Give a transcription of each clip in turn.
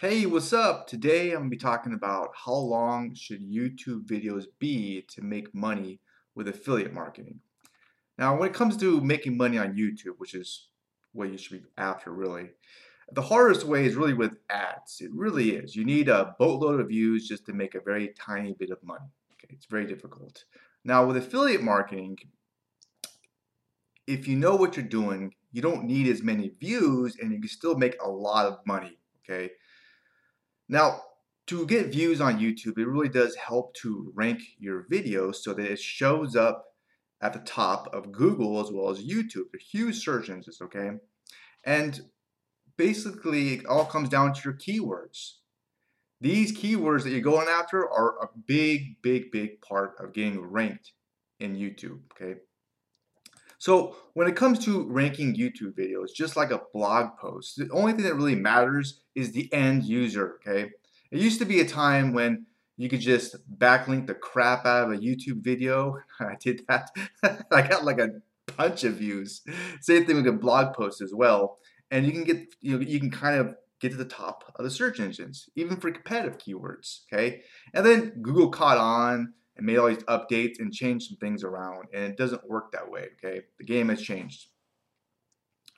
Hey, what's up? Today I'm going to be talking about how long should YouTube videos be to make money with affiliate marketing. Now, when it comes to making money on YouTube, which is what you should be after really, the hardest way is really with ads. It really is. You need a boatload of views just to make a very tiny bit of money. Okay, it's very difficult. Now, with affiliate marketing, if you know what you're doing, you don't need as many views and you can still make a lot of money. Okay. Now, to get views on YouTube, it really does help to rank your videos so that it shows up at the top of Google as well as YouTube. They're huge search engines, okay? And basically, it all comes down to your keywords. These keywords that you're going after are a big, big, big part of getting ranked in YouTube, okay? So when it comes to ranking YouTube videos, just like a blog post, the only thing that really matters is the end user, okay? It used to be a time when you could just backlink the crap out of a YouTube video. I did that. I got like a bunch of views. Same thing with a blog post as well. And you can get, you know, you can kind of get to the top of the search engines, even for competitive keywords, okay? And then Google caught on and made all these updates and changed some things around. And it doesn't work that way, okay? The game has changed.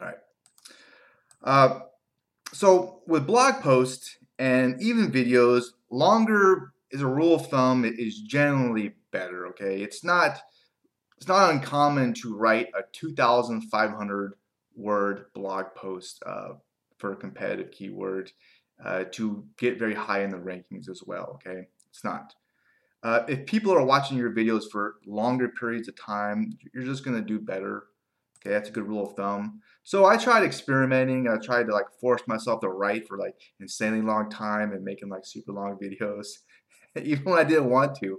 All right. Uh, so with blog posts and even videos, longer is a rule of thumb it is generally better, okay? It's not it's not uncommon to write a 2,500 word blog post uh, for a competitive keyword uh, to get very high in the rankings as well, okay? It's not. Uh, if people are watching your videos for longer periods of time, you're just going to do better. Okay, that's a good rule of thumb. So I tried experimenting. I tried to like force myself to write for like insanely long time and making like super long videos, even when I didn't want to.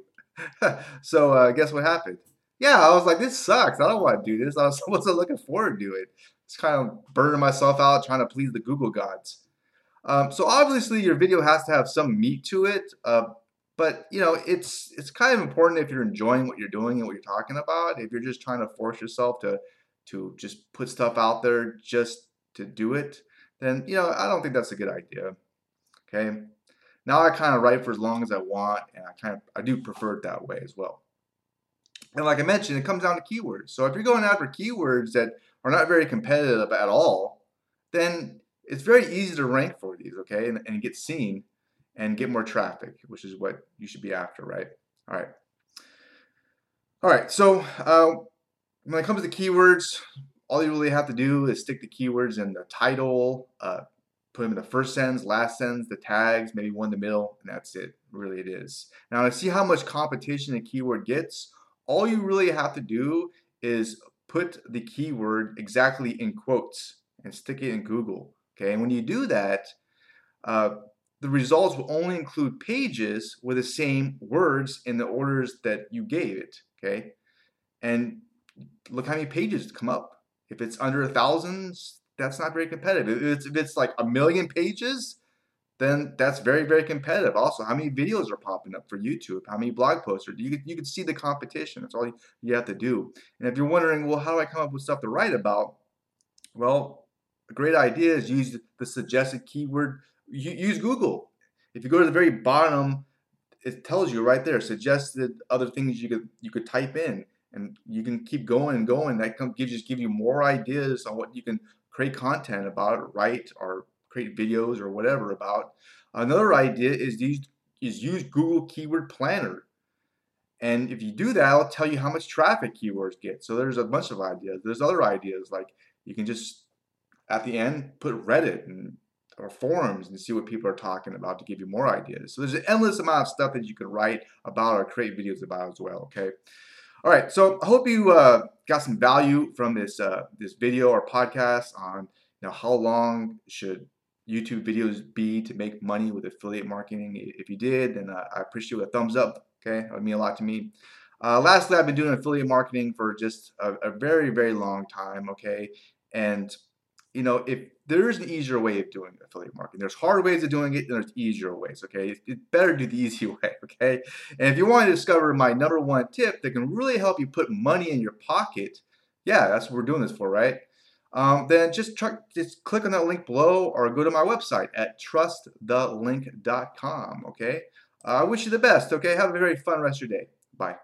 so uh, guess what happened? Yeah, I was like, this sucks. I don't want to do this. I was wasn't looking forward to it. It's kind of burning myself out trying to please the Google gods. Um, so obviously your video has to have some meat to it. Uh, but you know it's it's kind of important if you're enjoying what you're doing and what you're talking about if you're just trying to force yourself to to just put stuff out there just to do it then you know i don't think that's a good idea okay? Now i kind of write for as long as i want and i kind of i do prefer it that way as well. And like i mentioned it comes down to keywords. So if you're going after keywords that are not very competitive at all then it's very easy to rank for these okay and, and get seen and get more traffic, which is what you should be after, right? All right. All right, so uh, when it comes to keywords, all you really have to do is stick the keywords in the title, uh, put them in the first sentence, last sentence, the tags, maybe one in the middle, and that's it. Really, it is. Now, to see how much competition a keyword gets, all you really have to do is put the keyword exactly in quotes and stick it in Google. Okay, and when you do that, uh, the results will only include pages with the same words in the orders that you gave it. Okay, and look how many pages come up. If it's under a thousand, that's not very competitive. If it's, if it's like a million pages, then that's very very competitive. Also, how many videos are popping up for YouTube? How many blog posts? Are, you you could see the competition. That's all you, you have to do. And if you're wondering, well, how do I come up with stuff to write about? Well, a great idea is use the suggested keyword use Google. If you go to the very bottom, it tells you right there suggested other things you could you could type in, and you can keep going and going. That can give just give you more ideas on what you can create content about, write or create videos or whatever about. Another idea is these is use Google Keyword Planner. And if you do that, I'll tell you how much traffic keywords get. So there's a bunch of ideas. There's other ideas like you can just at the end put Reddit and or forums and see what people are talking about to give you more ideas. So there's an endless amount of stuff that you can write about or create videos about as well. Okay. All right. So I hope you uh, got some value from this uh, this video or podcast on you know how long should YouTube videos be to make money with affiliate marketing. If you did, then uh, I appreciate a thumbs up. Okay, that would mean a lot to me. Uh, lastly, I've been doing affiliate marketing for just a, a very, very long time. Okay, and you know, if there is an easier way of doing affiliate marketing, there's hard ways of doing it, and there's easier ways. Okay, it's better do the easy way. Okay, and if you want to discover my number one tip that can really help you put money in your pocket, yeah, that's what we're doing this for, right? um, then just try, just click on that link below or go to my website at trustthelink.com. Okay. Uh, I wish you the best. Okay. Have a very fun rest of your day. Bye.